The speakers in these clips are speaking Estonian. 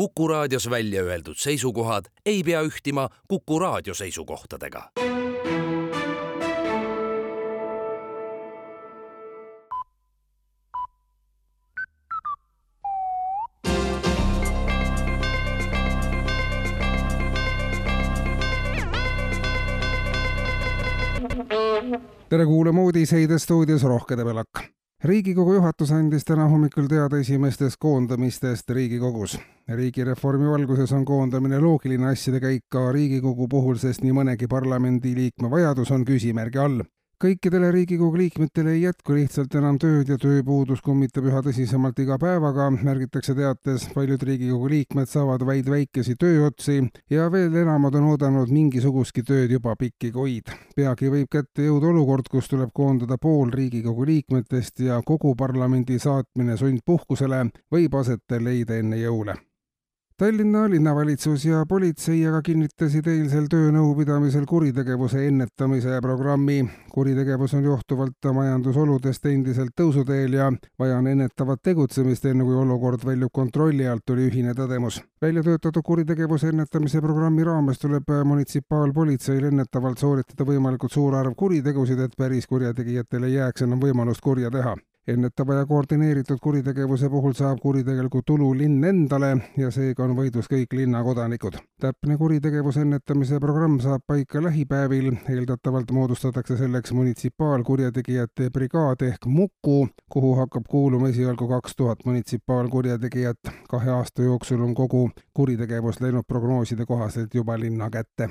Kuku raadios välja öeldud seisukohad ei pea ühtima Kuku raadio seisukohtadega. tere kuulama uudiseid stuudios Rohke Debelak riigikogu juhatus andis täna hommikul teada esimestest koondamistest Riigikogus. riigireformi valguses on koondamine loogiline asjade käik ka Riigikogu puhul, sest nii mõnegi parlamendiliikme vajadus on küsimärgi all kõikidele Riigikogu liikmetele ei jätku lihtsalt enam tööd ja tööpuudus kummitab üha tõsisemalt iga päevaga, märgitakse teates. paljud Riigikogu liikmed saavad vaid väikesi tööotsi ja veel enamad on oodanud mingisugustki tööd juba pikki kuid. peagi võib kätte jõuda olukord, kus tuleb koondada pool Riigikogu liikmetest ja kogu parlamendi saatmine sundpuhkusele võib aset leida enne jõule Tallinna linnavalitsus ja politsei aga kinnitasid eilsel töönõupidamisel kuritegevuse ennetamise programmi. kuritegevus on johtuvalt majandusoludest endiselt tõusuteel ja vaja on ennetavat tegutsemist, enne kui olukord väljub kontrolli alt, oli ühine tõdemus. välja töötatud kuritegevuse ennetamise programmi raames tuleb munitsipaalpolitseil ennetavalt sooritada võimalikult suur arv kuritegusid, et päris kurjategijatel ei jääks enam võimalust kurja teha ennetava ja koordineeritud kuritegevuse puhul saab kuritegeliku tulu linn endale ja seega on võidus kõik linna kodanikud. täpne kuritegevuse ennetamise programm saab paika lähipäevil, eeldatavalt moodustatakse selleks munitsipaalkurjategijate brigaad ehk Muku, kuhu hakkab kuuluma esialgu kaks tuhat munitsipaalkurjategijat. kahe aasta jooksul on kogu kuritegevus läinud prognooside kohaselt juba linna kätte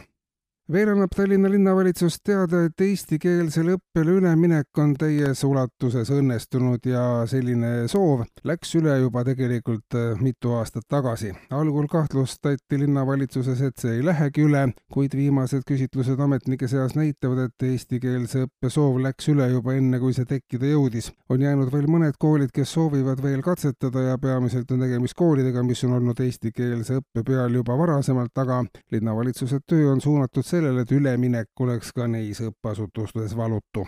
veel annab Tallinna linnavalitsus teada, et eestikeelsele õppele üleminek on täies ulatuses õnnestunud ja selline soov läks üle juba tegelikult äh, mitu aastat tagasi. algul kahtlustati linnavalitsuses, et see ei lähegi üle, kuid viimased küsitlused ametnike seas näitavad, et eestikeelse õppe soov läks üle juba enne, kui see tekkida jõudis. on jäänud veel mõned koolid, kes soovivad veel katsetada ja peamiselt on tegemist koolidega, mis on olnud eestikeelse õppe peal juba varasemalt, aga linnavalitsuse töö on suunatud sellele, sellele, et üleminek oleks ka neis õppeasutustes valutu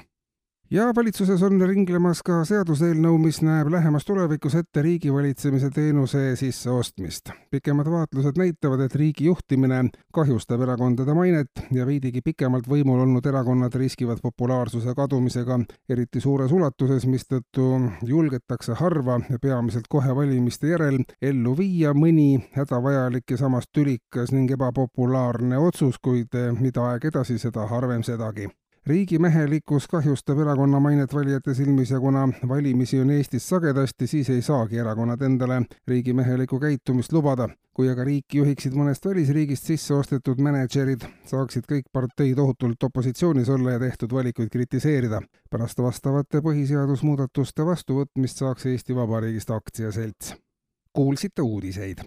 ja valitsuses on ringlemas ka seaduseelnõu, mis näeb lähemas tulevikus ette riigivalitsemise teenuse sisseostmist. pikemad vaatlused näitavad, et riigi juhtimine kahjustab erakondade mainet ja veidigi pikemalt võimul olnud erakonnad riskivad populaarsuse kadumisega eriti suures ulatuses, mistõttu julgetakse harva ja peamiselt kohe valimiste järel ellu viia mõni hädavajalik ja samas tülikas ning ebapopulaarne otsus, kuid mida aeg edasi, seda harvem sedagi riigimehelikkus kahjustab erakonna mainet valijate silmis ja kuna valimisi on Eestis sagedasti, siis ei saagi erakonnad endale riigimehelikku käitumist lubada. kui aga riiki juhiksid mõnest välisriigist sisse ostetud mänedžerid, saaksid kõik parteid ohutult opositsioonis olla ja tehtud valikuid kritiseerida. pärast vastavate põhiseadusmuudatuste vastuvõtmist saaks Eesti Vabariigist aktsiaselts. kuulsite uudiseid